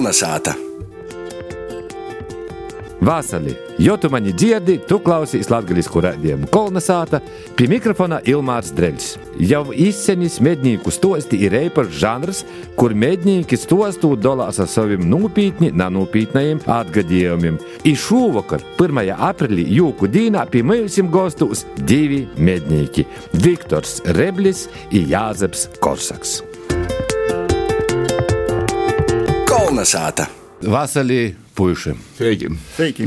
Kolnesāta! Vasarī, jo tu mani dzirdi, tu klausies latviešu rādījumu kolonizāta, pie mikrofona Ilmārs Dreļs. Jau izcenis mednieku stosti ir īpašs žanrs, kur mednieki stostu dalās ar saviem nopietni, nenopītnējiem atgadījumiem. I šovakar, 1. aprīlī, jūku dīnā pie mums gostos divi mednieki - Viktors Reblis un Jāzeps Korsaks. Kolnesāta! Vasarī puiši. Sveiki! Sveiki!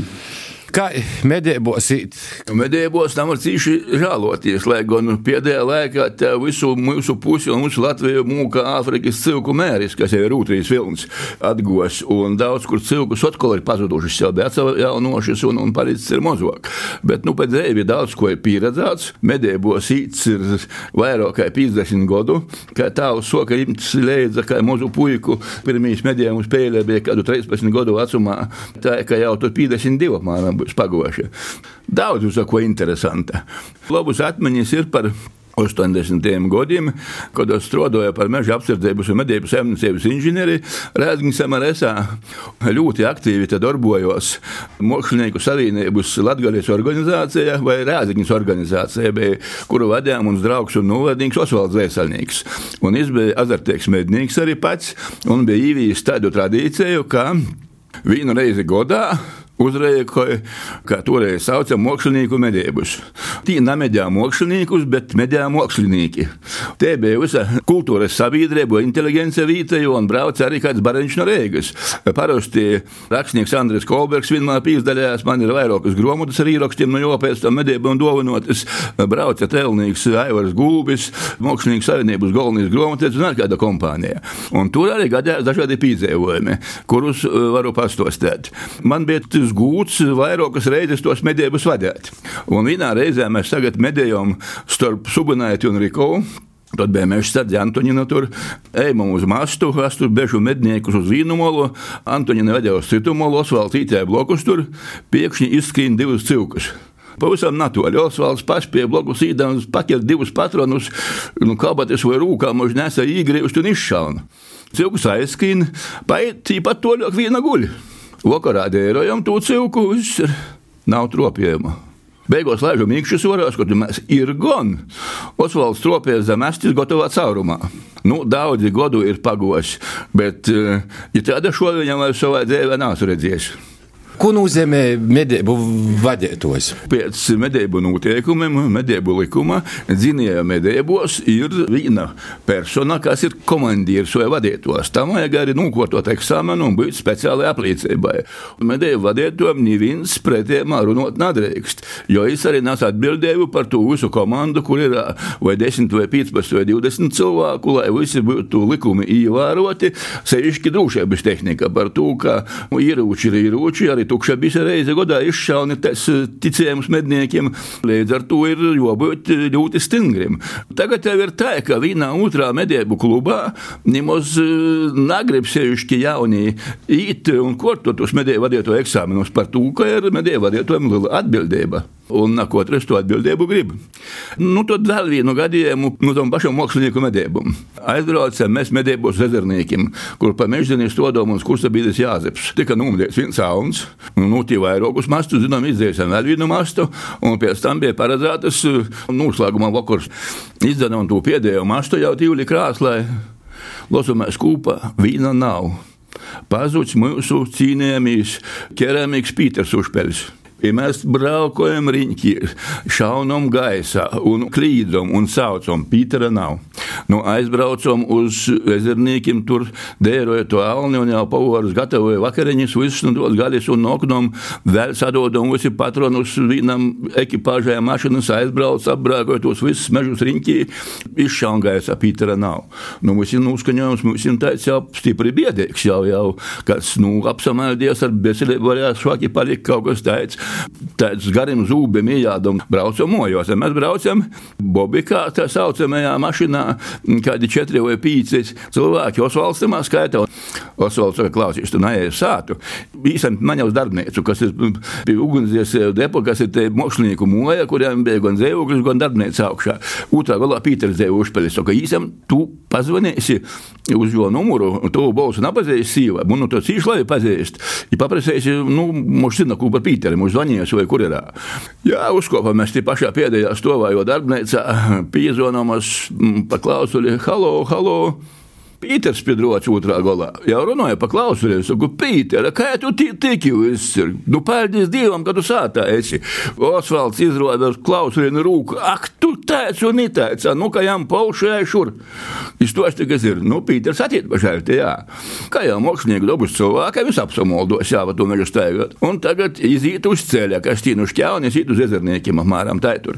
Kā medībos īt? Medībos tam var cīši žēloties, lai gan pēdējā laikā visu mūsu pusi un mūsu Latviju mūka Āfrikas cilku mēris, kas jau ir rūtrīs vilns atgos, un daudz kur cilkus atkal ir pazudušas jau atjaunošas un, un palicis ir mazāk. Bet, nu, pēc dzīvi daudz ko ir pieredzēts. Medībos īts ir vairāk kā 50 gadu, kā tāvs soka imts leidza, kā mazu puiku. Pirmīs medījumi spēlē bija kādu 13 gadu vecumā, tā kā jau tur 52 apmēram būs pagoša. Daudz uz ko interesanta. Labas atmiņas ir par 80. gadiem, kad es strādāju par meža apsardzības un medību saimniecības inženieri Rēzgņas MRSā. Ļoti aktīvi darbojos Mākslinieku savienības Latgales organizācijā vai Rēzgņas organizācijā, bija, kuru vadīja mums draugs un novadnieks Osvalds Zēsalnieks. Un viņš bija azartīgs mednieks arī pats un bija īvījis tādu tradīciju, ka vienu reizi gadā uzrēkoja, kā toreiz sauca, mākslinieku medībus. Tī nemedīja māksliniekus, bet medīja mākslinieki. Te bija visa kultūras sabiedrība, inteligence vīteja un brauca arī kāds bariņš no Rīgas. Parasti rakstnieks Andris Kolbergs vienmēr pīzdalījās, man ir vairākas grāmatas ar īrakstiem no jau pēc tam medībām dovanotas. Brauca telnīgs Aivars Gulbis, mākslinieku savienības galvenais grāmatas un ar kāda kompānija. Un tur arī gadījās dažādi pīdzējumi, kurus varu pastostēt. Man bija tas gūts vairākas reizes tos medības vadīt. Un vienā reizē mēs tagad medējam starp Sugunaitu un Rikovu. Tad bija meža sardze Antoniņa tur, ejam uz mastu, es tur bežu medniekus uz vienu molu, Antoniņa vedēja uz citu molu, Osvalds ītēja blokus tur, piekšņi izskrīna divus cilkus. Pavisam naturāli. Osvalds pats pie blokus īdams paķer divus patronus, nu, kabatas vai rūkā, možda nesa īgrīvust un izšauna. Cilkus aizskrīna, paiet tīpat toļāk viena guļa. Vakarā dērojam to cilku, viss ir nav tropjēma. Beigās laižam īkšķus varās, kur mēs ir gan. Osvalds tropies zem estis gatavā caurumā. Nu, daudzi gadu ir pagoši, bet, ja tāda šo viņam vai savā dzīvē nav redzējis. Ko nozīmē medību vadītājs? Pēc medību noteikumiem, medību likuma, dzinēja medībos ir viena persona, kas ir komandieris vai vadītājs. Tam vajag arī nokot eksāmenu un būt speciālai apliecībai. Medību vadītājiem neviens pretējumā runāt nedrīkst, jo es arī nesu atbildēju par to visu komandu, kur ir vai 10 vai 15 vai 20 cilvēku, lai visi būtu likumi ievēroti, sevišķi drošības tehnika par to, ka ieroči ir ieroči, arī tukša bija reize godā izšauni tas ticējums medniekiem, līdz ar to ir jābūt ļoti stingriem. Tagad jau ir tā, ka vienā otrā medību klubā nemaz negrib sevišķi jaunie īt un kortot uz medību vadīto eksāmenus par to, ka ir medību vadītojiem liela atbildība. Un otrs to atbildību grib. Nu, tad vēl vienu gadījumu no tam pašam mākslinieku medībam. Aizbraucam mēs medībos ezerniekiem, kur pa mežģienī stodom mums kursabīdes Jāzeps. Tika numdēts viens sauns, nu, tie vairākus mastus, zinām, izdzēsim vēl vienu mastu, un pēc tam bija paredzētas noslēguma vakars. Izdarām to pēdējo mastu jau tīvli krāslē, losamies kopā, vīna nav. Pazuds mūsu cīnījāmies keramikas Pīters Užpeļs. Ja mēs braukājam riņķī, šaunam gaisā un klīdam un saucam, Pītera nav. Nu, aizbraucam uz ezerniekiem, tur dēroja to alni un jau pavārus gatavoja vakariņas, visus un tos gaļas un noknum, vēl sadodam visi patronus vienam ekipāžai mašinas aizbrauc, apbraukoja tos visus mežus riņķī, izšaun gaisā, Pītera nav. Nu, mums ir noskaņojums, mums ir tāds jau stipri biedīgs, jau, jau, kas, nu, apsamēdies ar veselību varēs švaki palikt kaut kas tāds. Tāds gariem zūbiem iejādam, braucam mojos. Mēs braucam Bobikā, tā saucamajā mašīnā, kādi četri vai pīci cilvēki Osvaldstamā skaitā. Osvalds saka, klausies, tu neesi sātu. Īsam man jau uz darbnīcu, kas ir pie ugunsdzies depo, kas ir te mokslinieku moja, kuriem bija gan zēvoklis, gan darbnīca augšā. Otrā galā Pīters Zēvu uzpelis, saka, īsam tu pazvanīsi uz jo numuru, to balsu nepazīst sīva, un nu, to cīši labi pazīst. Ja paprasēsi, nu, mums zina, ko par Pīteri, mums zvanījies vai kur ir. Jā, uzkopam mēs tie pašā pēdējā stovā, jo darbnīca pīzonamas pa klausuli, halo, halo. Pīters Pidrots otrā galā jau klausuli. Es saku, Pīter, kā tu tiki visur? Nu, paldies Dievam, ka tu sātā esi. Osvalds izrāda uz klausuli un rūku. Ak, tu tāds un itāds, nu, ka jām paušajā šur. Esmu, kas ir. Nu, Pīters attiet pašai, te jā. Kā jau mākslinieki dabus cilvēki, vis apsamoldos, jā, va to neļu staigāt. Un tagad izīt uz ceļa, kas tīnu šķēni, izīt uz ezerniekiem, apmēram tā tur.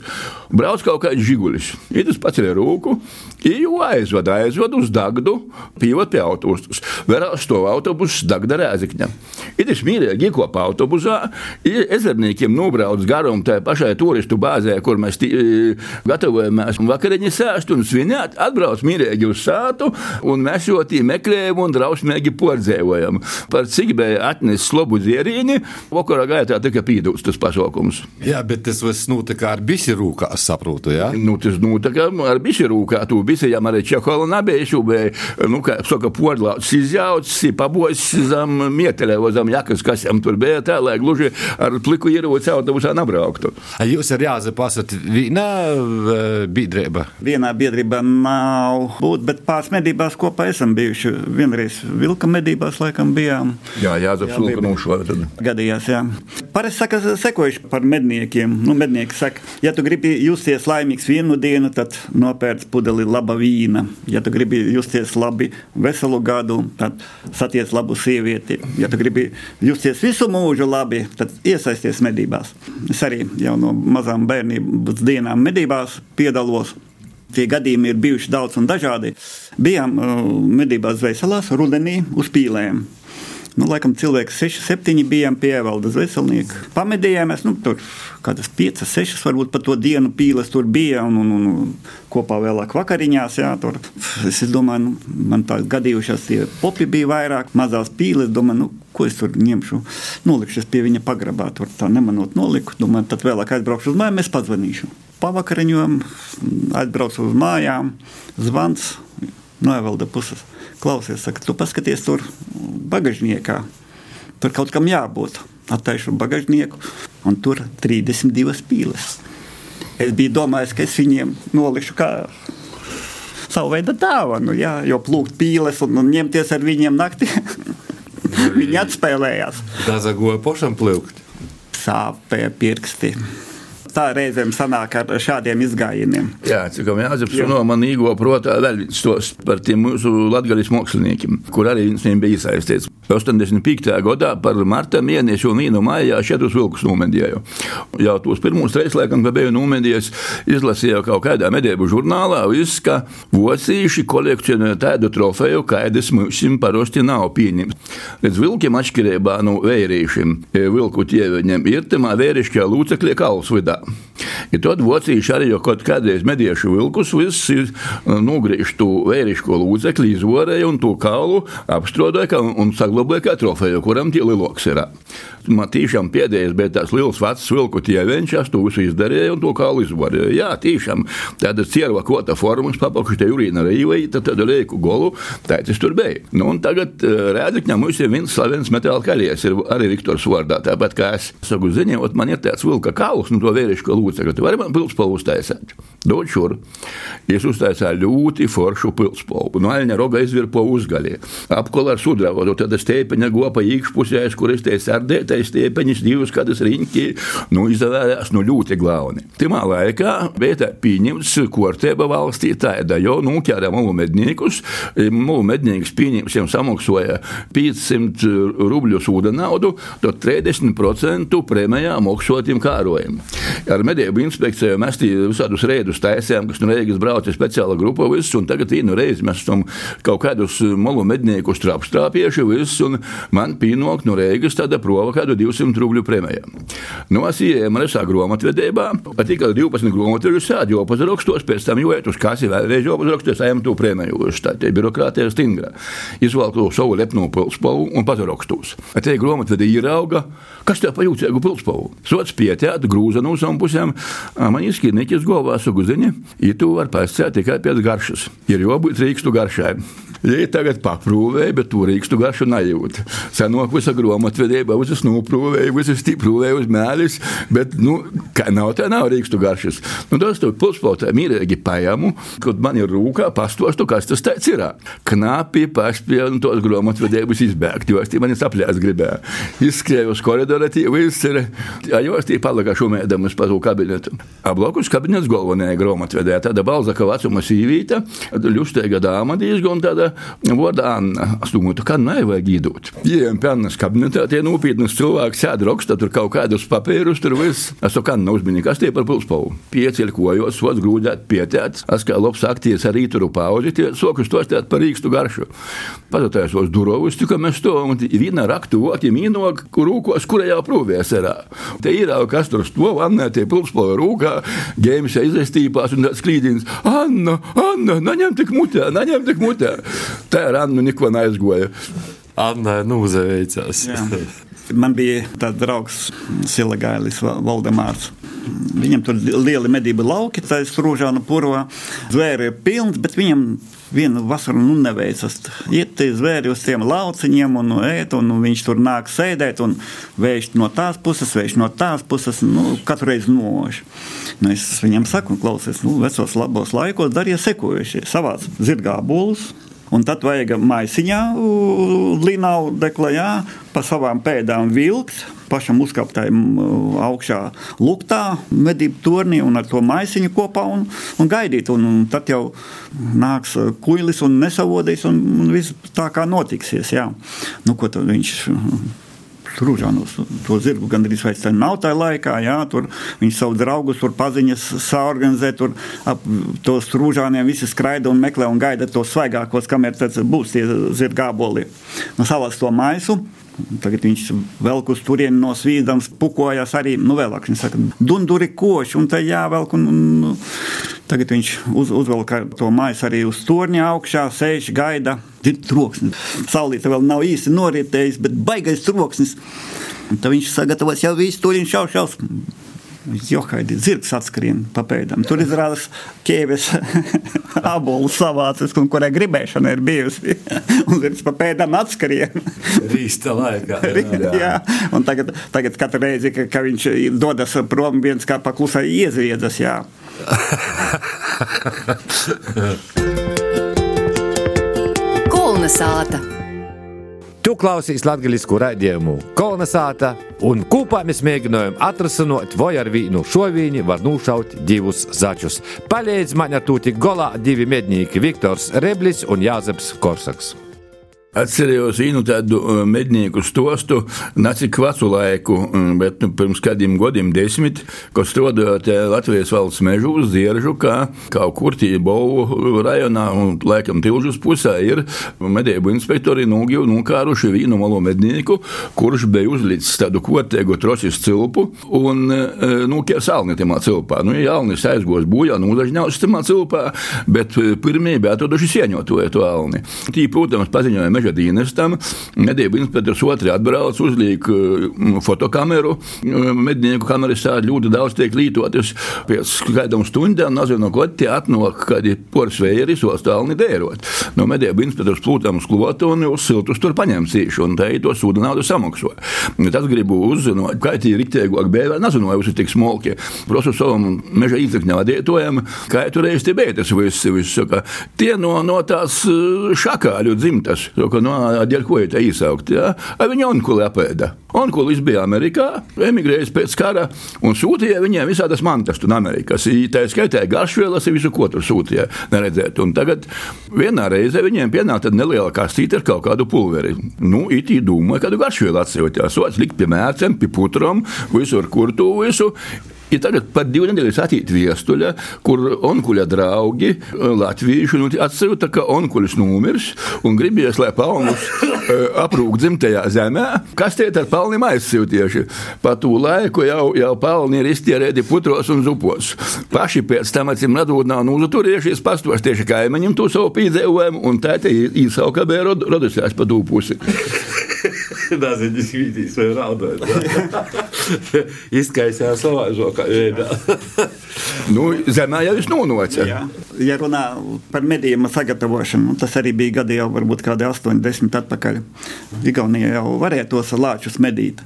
Brauc kaut kāds žigulis. Ir tas pats ar rūku, ir aizvada, aizvada uz Dagdu pievad pie autobusus. Vēl stāv autobuss Dagda Rēzikņa. Ir tas mīļāk, iekopā autobusā, ezerniekiem nobrauc garām tajā pašai turistu bāzē, kur mēs tī, gatavojamies vakariņas sēst un svinēt, atbrauc mīļāk uz sātu, un mēs tī meklējam un drausmīgi pordzējojam. Par cik bija atnesis slobu dzierīni, vakarā gaitā tika pīdūts tas pasaukums. Jā, bet tas viss notika ar bisirūkā, es saprotu, jā? Nu, tas notika ar bisirūkā, tu bisijām arī čekola nabēšu, bet, nu, kā saka, podlauts izjauts, pabojis zem mietelē, zem jakas, kas jam tur bija, tā, lai gluži ar pliku ieroci autobusā nabrauktu. Jūs ar Jāzepu esat vienā biedrībā? Vienā biedrībā nav būt, bet pāris medībās kopā esam bijuši. Vienreiz vilka medībās laikam bijām. Jā, Jāzeps vilka nošoja. Gadījās, jā. Parasti saka, sekojuši par medniekiem. Nu, mednieki saka, ja tu gribi justies laimīgs vienu dienu, tad nopērc pudeli laba vīna. Ja tu gribi justies labi veselu gadu, tad satiec labu sievieti. Ja tu gribi justies visu mūžu labi, tad iesaisties medībās. Es arī jau no mazām bērnības dienām medībās piedalos. Tie gadījumi ir bijuši daudz un dažādi. Bijām uh, medībās Zveiselās, rudenī uz pīlēm. Nu, laikam cilvēks 6, 7 bijām pie valdes veselnieka. Pamedījāmies, nu, tur kādas 5, 6 varbūt pa to dienu pīles tur bija un, un, un kopā vēlāk vakariņās. Jā, tur. es domāju, nu, man tā gadījušās tie popi bija vairāk, mazās pīles, domāju, nu, ko es tur ņemšu, nolikšu pie viņa pagrabā, tur tā nemanot noliku, domāju, tad vēlāk aizbraukšu uz mājām, es pazvanīšu. Pavakariņojam, aizbraucu uz mājām, zvans no Evalda puses klausies, saka, tu paskaties tur bagažniekā. Tur kaut kam jābūt. Attaišu bagažnieku, un tur 32 pīles. Es biju domājis, ka es viņiem nolišu kā savu veidu dāvanu, jā, jo plūkt pīles un, un ņemties ar viņiem naktī. Viņi atspēlējās. Dazagoja pašam plūkt. Sāpēja pirksti tā reizēm sanāk ar šādiem izgājieniem. Jā, cik man jāatzīst, no man īgo protā vēl viens tos par tiem mūsu latgaļas māksliniekiem, kur arī viens viņiem bija iesaistīts. 85. gadā par marta mēnešu un vīnu maijā četrus vilkus nomedīju. Jau tos pirmos reizes, laikam, kad biju nomedījis, izlasīju kaut kādā medību žurnālā, viss, ka vocīši kolekcionē tādu trofeju, kādas mums parasti nav pieņemts. Redz, vilkiem atšķirībā no vērīšiem, vilku ķieveņiem ir tamā vērišķā lūcekļa kauls vidā. Ja tad vocīši arī jau kaut kādreiz mediešu vilkus, viss ir nogriežtu vērišķo lūdzekli, izvorēja un to kaulu apstrādāja un, un saglabāja kā trofeju, kuram tie liloks ir. Man tiešām pēdējais bija tas liels vecs vilku ķieveņš, es to visu izdarīju un to kaulu izvorēju. Jā, tiešām tāda cierva kota formas, papakšu te urīna rīvai, tad tādu lieku golu, tā tas tur bija. Nu, un tagad Rēdikņā mums ir viens slavens metāla kaļies, ir arī Viktors vārdā, tāpat kā es saku ziņot, man ir tāds vilka kauls, nu to vērišķo lūdzekli, tu vari man pilspalvu uztaisīt. Dod šur. Es uztaisīju ļoti foršu pilspalvu. No aļņa roga izvirpo uzgaļie. Apkola ar sudravu, tad stēpeņa gopa īkšpusē, kur es te sardētais stēpeņas divas kādas riņķi, nu izavērās nu ļoti glauni. Timā laikā bija pieņemts kortēba valstī tāda, jo nu ķēra mulu medniekus, mulu medniekus pieņems jiem samaksoja 500 rubļus ūdenaudu, tad 30% prēmijā maksotiem kārojumiem. Ar medību inspekciju mēs visādus reidus taisījām, kas no Rīgas brauc brauca speciāla grupa, viss, un tagad vienu reizi mēs esam kaut kādus malu medniekus trapstrāpieši, viss, un man pienāk no Reigas tāda prova kādu 200 rubļu prēmijā. Nu, es ienāku Resā grāmatvedībā, tikai 12 grāmatvedības sēdi, jo pazarakstos, pēc tam jūtu uz kasi vēlreiz jau pazarakstos, ejam to prēmiju, uz tā te birokrātija stingra. Izvalku savu lepnu pilspavu un pazarakstos. Te grāmatvedi ierauga, kas tev pajūcēgu pilspavu. Sots pietiet, grūza no savām pusēm, man izskirniķis govā suguziņi, ja tu var pasēt tikai pēc garšas. Ir jābūt rīkstu garšai. Ja tagad paprūvēja, bet to rīkstu garšu nejūt. Senāk visa grāmatvedība, visas noprūvēja, visas stiprūvēja uz mēlis, bet, nu, kā nav tā, nav rīkstu garšas. Nu, tas tur puspaltā mīrīgi pajamu, kad man ir rūkā pastostu, kas tas tāds ir. Knapi paspēja un tos grāmatvedības izbēgt, jo es tie mani saplēs gribēju. Izskrēju uz koridoru, tie viss ir, ja jūs tie palika šumēdamas pa to kabinetu. Ablokus kabinets galvenajā grāmatvedē, tāda balzaka vecuma sīvīta, ļustēga dāma diezgan tāda vārdā Anna. Es domāju, ka nevajag iedot. Ejam pie Annas kabinetā, tie nopietni cilvēki sēž raksta tur kaut kādus papīrus, tur viss. Es to kā neuzmini, kas tie par pulspavu. Pieceļ kojos, sots grūdēt, pietēts. Es kā labs akties ar rīturu pauzi, tie sokus tostēt par rīkstu garšu. Pazatājas uz durvis, tikai mēs to un viena raktu voti mīnog, kur rūkos, kurajā prūvēs arā. Te ir jau kas tur stāv, Anna, tie pulspavu rūkā, gēmis aizestīpās un tāds klīdins. Anna, Anna, naņem tik mutē, naņem tik mutē. Tā ar Annu neko neaizgoja. Anna nūzeveicās. Man bija tāds draugs, Silagailis Valdemārs. Viņam tur lieli medību lauki, tā ir strūžāna purvā. Zvēri ir pilns, bet viņam vienu vasaru nu neveicas. Iet tie zvēri uz tiem lauciņiem un ēt, un viņš tur nāk sēdēt un vējš no tās puses, vējš no tās puses, nu, katru reizi nož. Nu, es viņam saku, klausies, nu, vecos labos laikos dariet sekojušie, savāc zirgābolus, Un tad vajag maisiņā, līnau deklajā, pa savām pēdām vilkt, pašam uzkāptājam augšā luktā, medību tornī un ar to maisiņu kopā un, un gaidīt. Un, un tad jau nāks kuilis un nesavodīs un, un viss tā kā notiksies. Jā. Nu, ko tad viņš Rūžānos. To zirgu gandrīz vairs nav tajā laikā. Jā, tur viņi savu draugus, tur paziņas saorganizē, tur ap tos rūžāniem visi skraida un meklē un gaida tos svaigākos, kamēr būs tie zirgāboli. No savas to maisu. Tagad viņš velk uz turieni no svīdams, pukojas arī, nu, vēlāk viņš saka, dunduri koši, un tā jāvelk, un, un tagad viņš uz, uzvelk to mājas arī uz torņa augšā, sēž, gaida, ir troksnis. Saulīte vēl nav īsti noritējis, bet baigais troksnis. Un tad viņš sagatavos jau visu turiņu šaušaus. Johaidi, zirgs atskrien pa pēdām. Tur izrādās ķēves abolu savācis, un kurai gribēšana ir bijusi. un zirgs pa pēdām atskrien. Rīsta laikā. jā, jā. Un tagad, tagad katru reizi, ka, ka viņš dodas prom, viens kā paklusai iezviedas, jā. Kolnesāta. Tu klausies latviešu raidījumu kolonizāta, un kopā mēs mēģinājām atrasināt, vai ar vienu šovīni var nošaut divus začus. Palīdz man ar to tik golā divi mednieki Viktors Reblis un Jāzeps Korsaks. Atcerējos vienu tādu uh, mednieku stostu, nacik vecu laiku, um, bet nu, pirms kādiem gadiem, desmit, ko strādājot Latvijas valsts mežu uz Zieržu, kā kaut kur Tībovu rajonā un laikam Tilžus pusē ir medību inspektori nūgivu nūkāruši vienu malo mednieku, kurš bija uzlicis tādu kotēgu trosis cilpu un uh, nūkie salni timā cilpā. Nu, Jālnis aizgos bojā, nūdažņaus timā cilpā, bet uh, pirmie bija atraduši sieņotoju to alni. Tī, protams, paziņoja meža meža dienestam. Medību inspektors otrs atbrauc, uzliek mm, fotokameru. Mm, mednieku kameras tādas ļoti daudz tiek lietotas. Pēc kādām stundām, nezinu, ko tie atnāk, kad ir porsvēri, ostālni dērot. No medību inspektors plūtam uz klotu un uz siltus tur paņem cīšu, un te to sūdu naudu samakso. Tas gribu uzzināt, kā tie riktiegāk bēvē, nezinu, vai jūs tik smalki. Prosu savam meža īdzekņa vadītājam, kā tur reiz tie bētas visi, tie no, no tās šakāļu dzimtas. Saka, ka, ir tā īsaukt, ja? viņa onkuli apēda. Onkulis bija Amerikā, emigrējis pēc kara un sūtīja viņiem visādas mantas no Amerikas. Tā skaitā garšvielas, visu ko tur sūtīja, neredzēt. Un tagad vienā reizē viņiem pienāca neliela kastīte ar kaut kādu pulveri. Nu, it īdomāja, kādu garšvielu atsevišķi. Sots likt pie mērcēm, pie putram, visur kur tu visu. Ir tagad par divu nedēļu atīt viestuļa, kur onkuļa draugi latvieši nu, atsūta, ka onkuļs nomirs un gribēs, lai palmus aprūk dzimtajā zemē. Kas tie ar palniem aizsūtieši? Pa tū laiku jau, jau palni ir iztierēti putros un zupos. Paši pēc tam acīm redzot nav nuzaturiešies pastos tieši kaimiņiem to savu pīdzējumu un tā te īsauka bija rodusies pa tū pusi. Nezinu, izskatīs, vai raudāt. Izkaisījās savā žokā. nu, zemē jau viņš nonoca. Jā. Ja runā par medījuma sagatavošanu, nu, tas arī bija gadi jau varbūt kādi 8, 10 atpakaļ. Igaunija jau varēja tos lāčus medīt.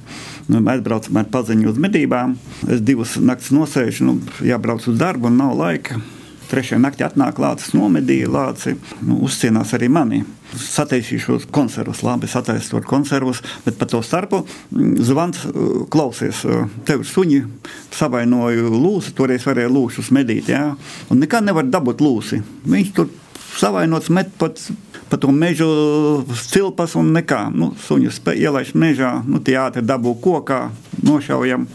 Nu, mēs braucam ar paziņu uz medībām. Es divas naktis nosēžu, nu, jābrauc uz darbu un nav laika. Trešajā naktī atnāk lācis, nomedīja lāci, nu, uzcienās arī mani. Sataisīšos konservus, labi, sataisot konservus, bet pa to starpu mm, zvans klausies, tev ir suņi, savainoju lūsi, toreiz varēja lūšus medīt, jā, un nekā nevar dabūt lūsi. Viņš tur savainots met pat pa to mežu cilpas un nekā. Nu, suņus ielaiž mežā, nu, tie ātri dabū kokā, nošaujam.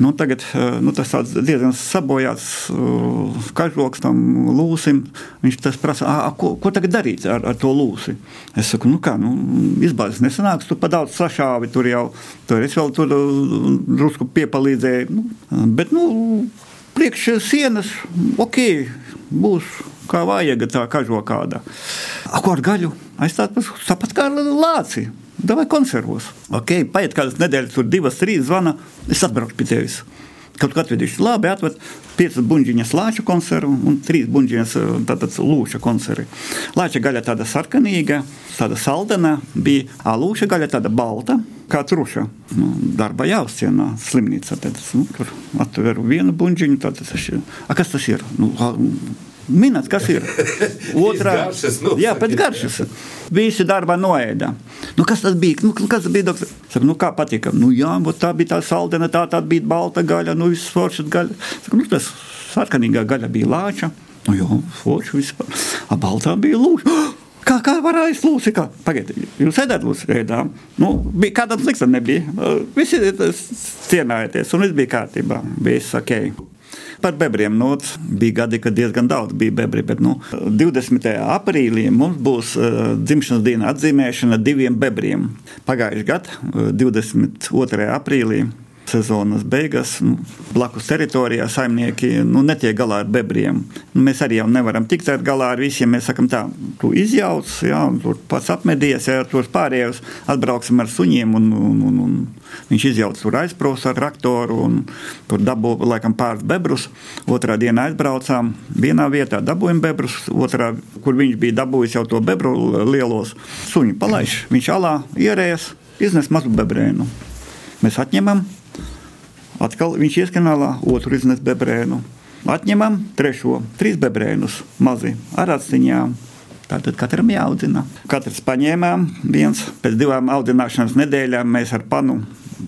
Nu, tagad nu, tas diezgan sabojāts uh, kažoks tam lūsim. Viņš tas prasa, a, ko, ko tagad darīt ar, ar to lūsi? Es saku, nu kā, nu, izbāzes nesanāks, tu pa daudz sašāvi tur jau. Tur es vēl tur drusku piepalīdzēju. Nu, bet, nu, priekš sienas, ok, būs kā vajag, tā kažokāda. A, ko ar gaļu? Aizstāt tāpat kā ar lāci. Davai konservos. Ok, paiet kādas nedēļas, tur divas, trīs zvana, es atbraukšu pie tevis. Kaut kā atvedīšu, labi, atved piecas buļbuļsāņas lāča konservu un trīs buļbuļsāņas lūša konservi. Lāča gaļa tāda sarkanīga, tāda saldena, bija alūša gaļa tāda balta, kā truša. Nu, darba jāuzcienā slimnīca. Tad, nu, tur atveru vienu buļbuļsāņu, tad tas ir. A, kas tas ir? Nu, Minēts, kas ir. Otrā nu, jā, pēc garšas. Visi darbā noēda. Nu, kas tas bija? Nu, kas bija? Doktor? Saku, nu, kā patika? Nu, jā, tā bija tā saldena, tā, tā bija balta gaļa, nu, viss foršas gaļa. Saku, nu, tas sarkanīgā gaļa bija lāča. Nu, jā, forši vispār. A baltā bija lūša. Kā, kā varēja izlūst? Pagaidiet, jūs ēdat lūdzu ēdām. Nu, bija kādam sliktam nebija. Visi cienājieties, un viss bija kārtībā. Viss ok. Par bebriem nu, bija gadi, kad diezgan daudz bija bebri. Bet, nu, 20. aprīlī mums būs uh, dzimšanas diena atzīmēšana diviem bebriem. Pagājušajā gadā, 22. aprīlī, sezonas beigas, nu, blakus teritorijā saimnieki nu, netiek galā ar bebriem. Nu, mēs arī nevaram tikt galā ar visiem. Mēs sakām, tā, tu izjauc, jā, tur pats apmedies, ja tur pārējos atbrauksim ar suņiem. Un, un, un, un viņš izjauc tur aizprūs ar traktoru un tur dabū laikam pāris bebrus. Otrā dienā aizbraucām vienā vietā, dabūjām bebrus, otrā, kur viņš bija dabūjis jau to bebru lielos. Suņi palaiž, viņš alā ierējas, iznes mazu bebrēnu. Mēs atņemam, Atkal viņš ieskanālā otru iznes bebrēnu. Atņemam trešo, trīs bebrēnus, mazi ar aciņām. Tātad katram jāaudzina. Katrs paņēmām viens, pēc divām audzināšanas nedēļām mēs ar panu.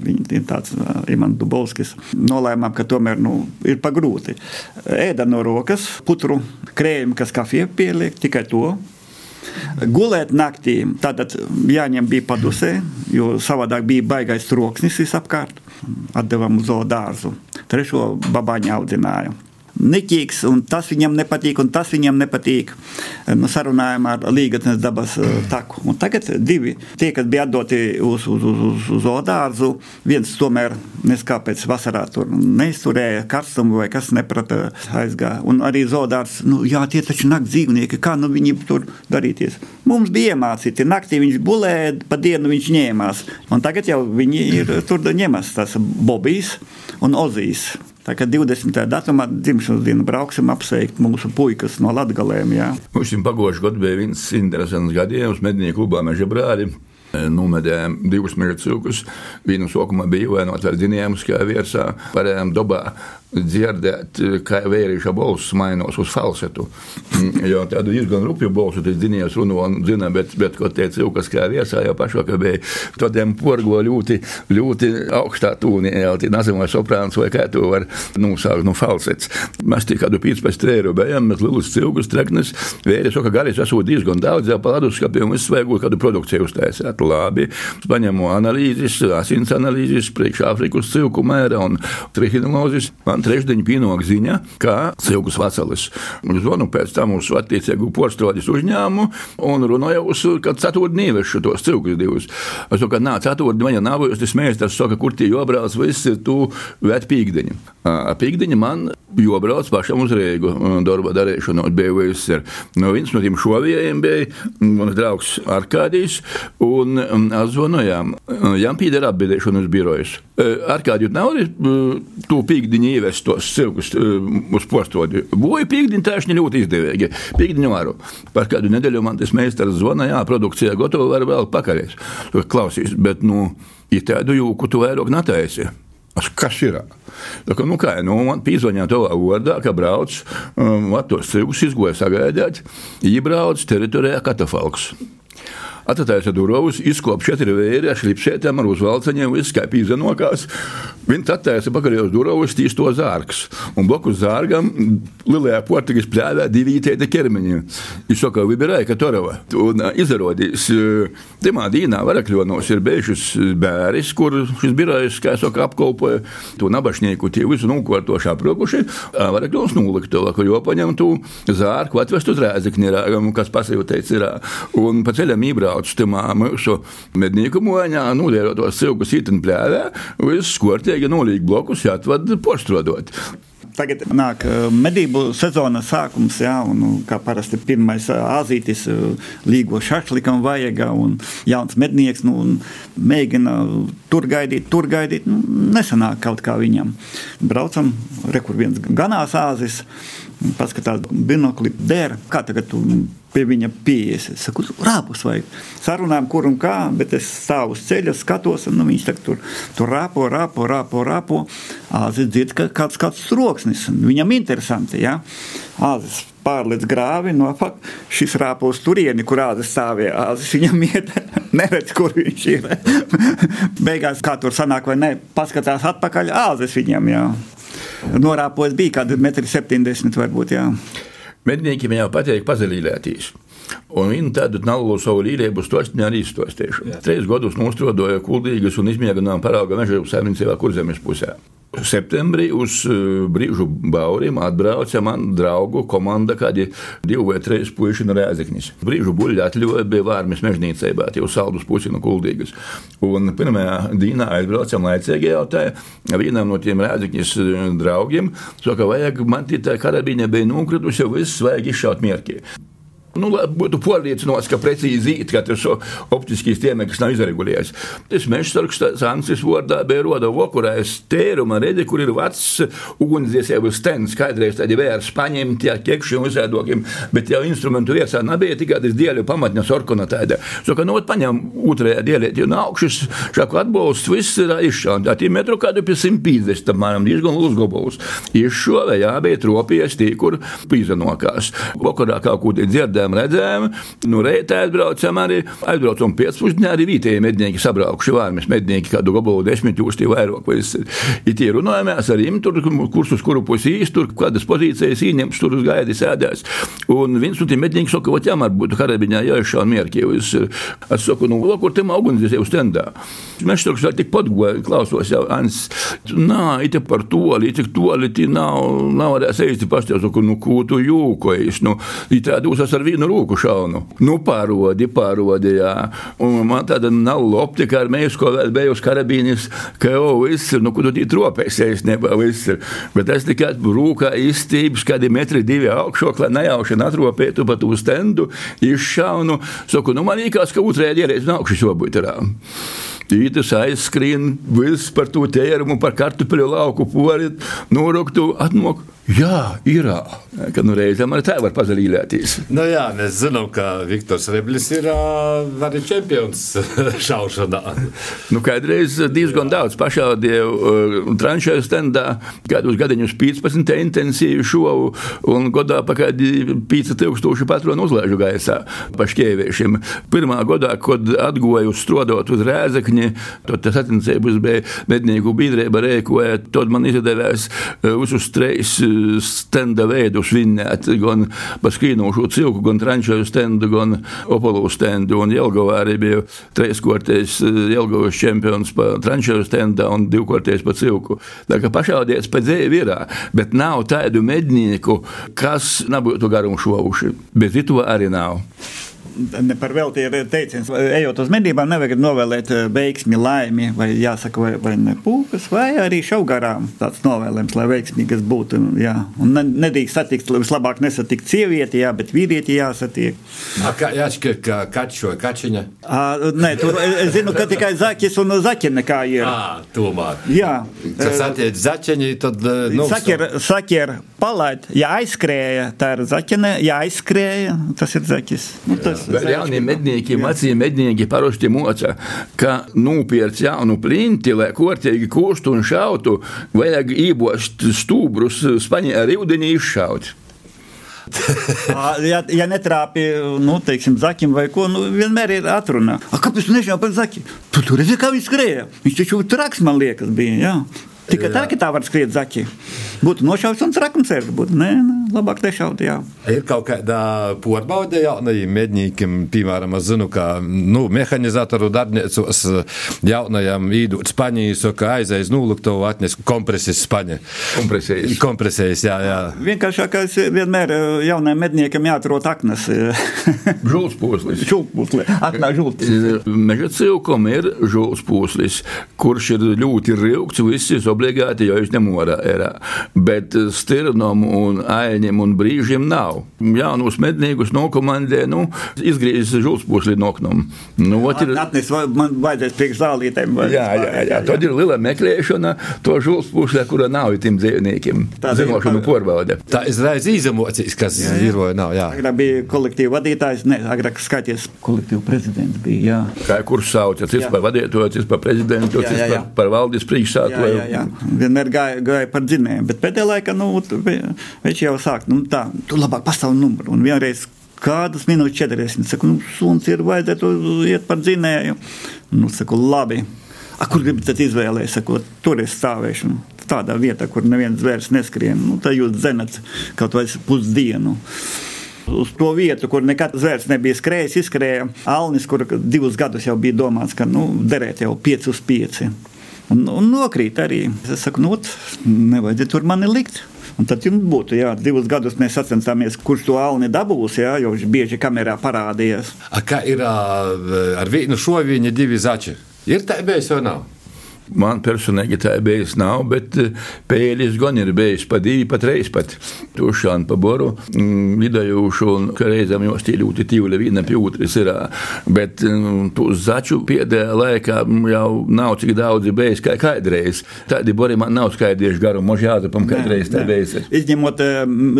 Viņa ir tāds Imants Dubovskis. Nolēmām, ka tomēr nu, ir pagrūti. Ēda no rokas, putru krējumu, kas kafija pieliek, tikai to. Gulēt naktī, tātad jāņem bija padusē, jo savādāk bija baigais troksnis visapkārt atdevām uz zoodārzu. Trešo babāņu audzināju niķīgs, un tas viņam nepatīk, un tas viņam nepatīk. Nu, sarunājām ar Līgatnes dabas uh, taku. Un tagad divi tie, kas bija atdoti uz, uz, uz, uz, uz zoodārzu, viens tomēr neskāpēc vasarā tur neizturēja karstumu vai kas neprata aizgāja. Un arī zoodārs, nu jā, tie taču nakt dzīvnieki, kā nu viņi tur darīties. Mums bija iemācīti, naktī viņš bulēja, pa dienu viņš ņēmās. Un tagad jau viņi ir tur ņemas tas bobijs un ozīs. Tā kā 20. datumā dzimšanas dienu brauksim apsveikt mūsu puikas no. Jā. Mums šim pagošu gadu bija viens interesants gadījums mednieku klubā Meža brāļi. Numedējām divus mircīgus. Vienu sākumā bija ievainot ar zinējumus, kā virsā. Pārējām dabā dzirdēt, kā vērīša balss mainās uz falsetu. Mm, jo tādu diezgan rupju balsu tas zinājums runā un zina, bet, bet ko teica cilvēks, kā viesā jau pašvakar bija, tādiem porgo ļoti, ļoti augstā tūnī, jau tī nazimā soprāns vai kā to var nosaukt, nu falsets. Mēs tik kādu 15 eiro bijām, mēs lielus cilvēkus treknes, vēri saka, garis esot diezgan daudz, jau pa ledus skapiem, es vajag kādu produkciju uztaisīt. Labi. Paņemu analīzes, asins analīzes, priekš Āfrikas cilku mēra un trihinolozes. Man trešdiņa pienāk ziņa, ka cilkus vasalis. Zvanu pēc tam uz attiecīgu porcelāņu uzņēmumu un runāju, ka ceturtdien ievešu tos cilkus divus. Es saku, nā, ceturtdien man nav, jo tas mēģinās, saka, kur tie jobrāls, viss ir tu vēt pīkdiņu. Pīkdiņa man jobrauc pašam uz Rīgu darba darīšanos bija viss. No viens no tiem šovijiem bija mans draugs Arkādijs un atzvanojām Jām Pīdera apbīdēšanas birojas. Arkādiju nav tu pīkdiņu ievest tos cilkus uz postodi. Boja pīkdiņu tēšņi ļoti izdevīgi. Pīkdiņu varu. Par kādu nedēļu man tas meistars zvana, jā, produkcija gatava, var vēl pakaļ. Klausīs, bet, nu, ja tādu jūku tu vairāk netaisi. Kas ir? Tā kā, nu kā, nu, man pīzvaņā to vārdā, ka brauc, um, tos cilgus izgoja sagaidāt, iebrauc teritorijā katafalks. Atcerēties, durvis izkopja četri vēri ar šlipšētām, ar uzvalceņiem, viss kā pīzenokās. Viņš attaisa pakaļējos durvis, tīs to zārks. Un blakus zārgam lielajā portugīs pļāvē divi ītēti ķermeņi. Viņš saka, vibirēja, ka torava. Un izrādījis, timā dīnā varakļonos ir bēžus bēris, kur šis birojs, kā saka, apkolpoja to nabašnieku, tie visu nūkortoši aprūkuši. Varakļos nūliktova, kur jopaņem tu zārku atvest uz rēzekni, kas pasajūteic ir. Un pa ceļam ībrā braucu tamā mūsu mednieku moņā, nulierot tos cilkus itin plēvē, viss skortīgi nolīgi blokus jāatvad postrodot. Tagad nāk medību sezonas sākums, jā, un kā parasti pirmais azītis līgo šašlikam vajag, un jauns mednieks, nu, mēģina tur gaidīt, tur gaidīt, nu, nesanāk kaut kā viņam. Braucam, rekur viens ganās āzis, paskatās binokli, dēra, kā tagad tu pie viņa pieejas. Es saku, rāpus vajag. Sarunājam, kur un kā, bet es stāvu uz ceļa, skatos, un nu, viņš tur, tur rāpo, rāpo, rāpo, rāpo. Āzis dzird, ka kāds, kāds troksnis. Viņam interesanti, jā. Āzis pārlec grāvi, no fakt, šis rāpo uz turieni, kur āzis stāvēja. Āzis viņam iet, neredz, kur viņš ir. Beigās, kā tur sanāk vai ne, paskatās atpakaļ, āzis viņam, jā. Norāpojis bija kādi metri 70 varbūt, jā. Medniekiem jau patīk pazelīlētīs. Un viņi tādu nalu savu līdzību stostņā arī stostējuši. Trīs gadus nostrodoja kuldīgas un izmēģinājām parauga meža saimniecībā kurzemes pusē. Septembrī uz e, brīžu bauriem atbrauca man draugu komanda, kādi divi vai trīs puiši no Rēzeknis. Brīžu buļļi atļoja bija vārmis mežnīcībā, jau saldus pusi no kuldīgas. Un pirmajā dīnā aizbraucam laicīgi jautāja vienam no tiem Rēzeknis e, draugiem, saka, vajag man tā karabīne bija nokritusi, viss vajag izšaut mierki. Nu, būtu pārliecināts, ka precīzi īt, ka tas optiskīs tiemeklis nav izregulējis. Tas mežsargs Sansis vārdā bija roda vokurā, es tēruma redzi, kur ir vecs ugunsdziesēbu stends, skaidrēs tādi vērs paņemti, ja kekši un visādokiem, bet jau instrumentu viesā nebija tikai tas dieļu pamatņa sorkona tāda. So, ka, nu, paņem otrajā jo no augšas šāku atbalsts viss ir izšānt. Tā tie metru kādu pie 150, apmēram diezgan uzgobos. Izšovē jābūt tropies tī, kur pīzanokās. Vokurā kaut ko dzirdēt tādām redzēm. Nu, reitē aizbraucam arī, aizbraucam piecpusdienā arī vietējie mednieki sabraukuši vārmes mednieki, kādu gabalu desmit jūsti vairāk. Ir tie runājamies ar viņiem, tur, kurš uz kuru pusi īsti, tur kādas pozīcijas ieņems, tur uz gaidi sēdēs. Un viens no tiem medniekiem saka, ka jāmēr būtu karabiņā jāiešā mierki. Es, es saku, nu, kur te augundzies jau stendā. Mēs tur vēl tik podgoja, klausos jau, Ans, nā, it par toli, tik toli, tī nav, nav varēs eisti pastāv, saku, nu, ko tu jūkojies, nu, it tā dūsas ar vienu rūku šaunu. Nu, pārodi, pārodi, jā. Un man tāda nav optika ar mēģus, ko vēl biju uz karabīnis, ka jau viss ir, nu, kur tu tī tropēsies, nebā viss ir. Bet es tikai rūkā izstības, kādi metri divi augšoklā nejauši atropētu pa tū stendu, izšaunu. Saku, nu, man īkās, ka otrajā ierēdz nākšu šobūt ir. Tītas aizskrien, viss par to tērumu, par kartupeļu lauku pori, noroktu, atmok. Jā, ir. Kad nu reizēm arī tā var pazalīties. Nu jā, mēs zinām, ka Viktors Reblis ir arī čempions šaušanā. nu, kādreiz diezgan daudz pašādīju uh, tranšēju stendā, kādus gadiņus 15 intensīvi šovu un godā pa kādi 5000 patronu uzlēžu gaisā pa šķēviešiem. Pirmā godā, kad atgoju strodot uz rēzekņi, tad tas attiecības bija mednieku biedrība rēkoja, tad man izdevās uh, uz uz treis stenda veidu svinēt, gan pa skrīnošu cilku, gan trančoju stendu, gan opolu stendu. Un Jelgavā arī bija treiskortējs Jelgavas čempions pa trančoju stendā un divkortējs pa cilku. Tā kā pašaudies pa dzēju virā, bet nav tādu mednieku, kas nebūtu garumu šovuši. Bet itu arī nav ne par velti ir teiciens, ejot uz medībām, nevajag novēlēt eh, veiksmi, laimi, vai jāsaka, vai, vai ne pūkas, vai arī šau garām tāds novēlējums, lai veiksmīgas būtu. Jā. Un nedrīkst satikt, vislabāk nesatikt sievieti, jā, bet vīrieti jāsatiek. A, kā, jāšķir, ka kaķis vai kačiņa? A, nē, tur es zinu, ka tikai zaķis un zaķene kā ir. Ā, tomēr. Jā. Kas attiec zaķeņi, tad... Nu, sakier, sakier palaid, ja aizskrēja, tā ir zaķene, ja aizskrēja, tas ir zaķis. Nu, tas, Jauniem medniekiem, vecie mednieki parasti moca, ka nopirkt jaunu plinti, lai kortīgi kostu un šautu, vajag ībost stūbrus spaņē ar ūdeni izšaut. ja, ja netrāpīja, nu, teiksim, zaķim vai ko, nu, vienmēr ir atruna. A, kāpēc tu nežināji par zaķi? Tu tur redzi, kā viņš skrēja. Viņš taču traks, man liekas, bija. Jā. Tikai tā, ka tā var skriet zaķi. Būtu nošauts un trakums ir. Būtu, nē, nē, labāk nešaut, jā. Ir kaut kāda porbaude jaunajiem medniekiem, piemēram, es zinu, ka, nu, mehanizatoru darbniecos jaunajam īdūt Spaņiju, ka aizies nuluktovu atnes kompresis Spaņa. Kompresijas. Kompresijas, jā, jā. Vienkāršākais vienmēr jaunajam medniekam jāatrot aknas. Žulspūslis. Žulspūslis. Aknā žulspūslis. Meža cilkom ir žulspūslis, kurš ir ļoti rilgts, viss obligāti, jo viņš nemorā ir. Bet stirnam un aļņiem un brīžiem nav. Jaunus medniekus nokomandē, nu, izgriež žulspūsli noknum. Nu, ir... Atnes, man vajadzēs priekš zālītēm. vai- Jā, jā, jā, jā. Tad ir liela meklēšana to žulspūslē, kura nav tiem dzīvniekiem. Tā Zinošanu porbaude. Tā izraiz izemocijas, kas jā, jā. ir vai nav, jā. Agrāk bija kolektīva vadītājs, ne, agrāk skaities kolektīva prezidents bija, jā. Kā kurš sauc, cits Jā. par vadītāju, cits par prezidentu, Jā, cits jā, jā. par, par valdības Jā, priekšsāku. jā, jā. Vienmēr gāja, gāja par dzinēju, bet pēdējā laikā nu, viņš jau sāk, nu, tā, tu labāk pastāv numuru. Un vienreiz kādas minūtes 40, saku, nu, suns ir vajadzētu iet par dzinēju. Nu, saku, labi. A, kur gribat izvēlēties? Tur es stāvēšu. Nu, Tādā vietā, kur neviens zvērs neskrien. Nu, tad jūs zinat kaut vai pusdienu. Uz to vietu, kur nekad zvērs nebija skrējis, izskrēja Alnis, kur divus gadus jau bija domāts, ka nu, derēt jau 5 uz 5. Un, un nokrīt arī. Es saku, nu, nevajadzētu tur mani likt. Un tad jums būtu, jā, divus gadus mēs sacensāmies, kurš to alni dabūs, jā, jo viņš bieži kamerā parādījās. A, kā ir ar vienu šoviņu divi zači? Ir tā bijis vai nav? Man personīgi tā bijis nav, bet eh, pēļis gan ir bijis pa divi, pat reiz pat. Tušāni pa boru, mm, lidojuši un reizēm jau stīļūti tīvli viena pie otras ir. Bet mm, tu začu pēdējā laikā mm, jau nav cik daudz bijis kā kādreiz. Tādi bori man nav skaidrieši garu, mož jāzapam kādreiz tā bijis. Izņemot,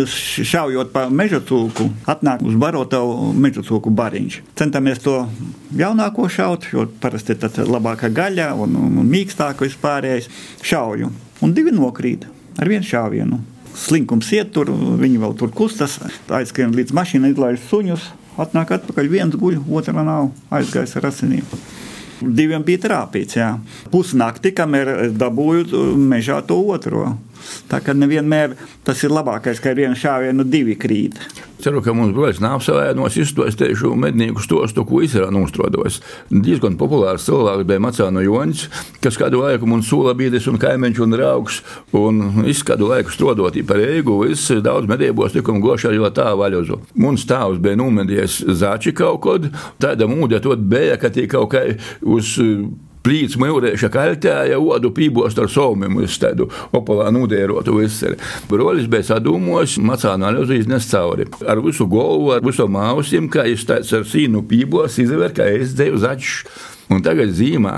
šaujot pa meža cūku, atnāk uz barotavu meža cūku bariņš. Centāmies to jaunāko šaut, jo parasti tad labākā gaļa un, un, un mīkstāka vispārējais šauju. Un divi nokrīt ar vienu šāvienu. Slinkums iet tur, viņi vēl tur kustas, aizskrien līdz mašīnai, izlaiž suņus, atnāk atpakaļ, viens guļ, otra nav, aizgājis ar asinīm. Diviem bija trāpīts, jā. Pusnakti, kamēr dabūju mežā to otro. Tā kā nevienmēr tas ir labākais, ka ar vienu šāvienu divi krīt. Ceru, ka mums broļs nav savainos izstostējuši mednieku stostu, ko izsarā nostrodos. Diezgan populārs cilvēks bija Macāno Joņš, kas kādu laiku mums sula bīdis un kaimiņš un raugs, un kādu laiku strodot par eigu, viss daudz medībos tikam goši ar jo tā vaļozu. Mums tēvs bija numedies zači kaut kod, tāda mūde tot bija, ka tie kaut kā uz plīts mūrēša kaltēja, odu pībost ar somiem uz tādu opolā nudērotu visur. Brolis bija sadūmos, macāna aluzijas nes cauri. Ar visu galvu, ar visu mausim, kā es tāds ar sīnu pībos, izver, kā es dzēju zaķis. Un tagad zīmē,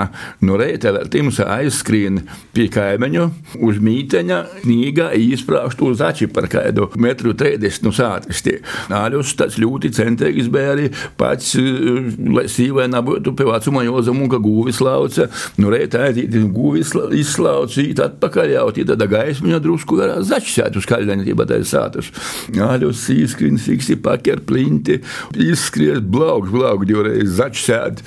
no reita vēl timsa aizskrien pie kaimiņu, uz mīteņa, nīgā izprāst uz ači par kādu metru 30 no sātristī. Āļus tāds ļoti centīgs bija arī pats, eh, lai sīvai nebūtu pie vecuma Jozamu, ka gūvis lauca. No reita aiziet, gūvis izslauca, īt atpakaļ jau, tī tāda gaismiņa drusku varā začsēt uz kaļņa, tī batai sātus. Āļus izskrien, fiksi paker plinti, izskries blauk, blauk divreiz začsēt.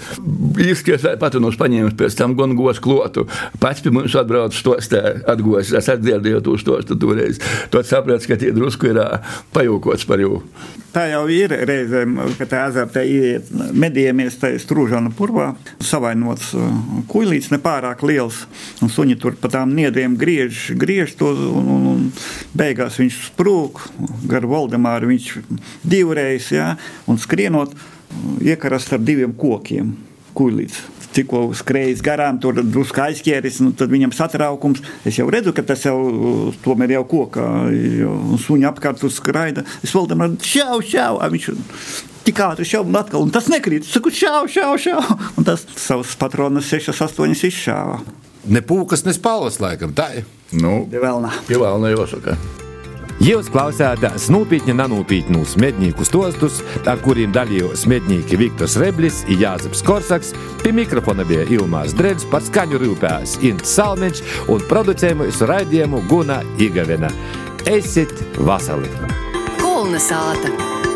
Izskries es pati no paņēmu pēc tam gan gos klotu. Pats pie mums atbrauc stostā, atgos. Es atdzirdēju to stostu toreiz. Tad sapratu, ka tie drusku ir pajūkots par jū. Tā jau ir reizēm, kad tā ezera te iet medījamies tajā strūžana purvā. Savainots kuilīts nepārāk liels, un suņi tur pa tām niedriem griež, griež to, un, un, un beigās viņš sprūk gar Voldemāru, viņš divreiz, jā, un skrienot iekaras starp diviem kokiem kuilīts tikko skrējis garām, tur drusku aizķēris, nu, tad viņam satraukums. Es jau redzu, ka tas jau tomēr jau kokā, jau suņa apkārt tur skraida. Es vēl tam šau, šau, viņš tik ātri šaubu un atkal, un tas nekrīt. Es saku, šau, šau, šau, un tas savus patronas 6, 8 izšāva. Ne pūkas, ne spalvas, laikam, tā ir. Nu, Vēl nā. pie vēl nejosaka. Jūs klausāties nopietni, nenopītnus mednieku stostus, ar kuriem dalījās mednieki Viktors Reblis un Jāzeps Korsaks. Pie mikrofona bija Ilmārs Dredz, par skaņu rūpējās Ints Salmeņš un producējumu raidījumu Guna Igavena. Esiet vasali! Kolna sāta!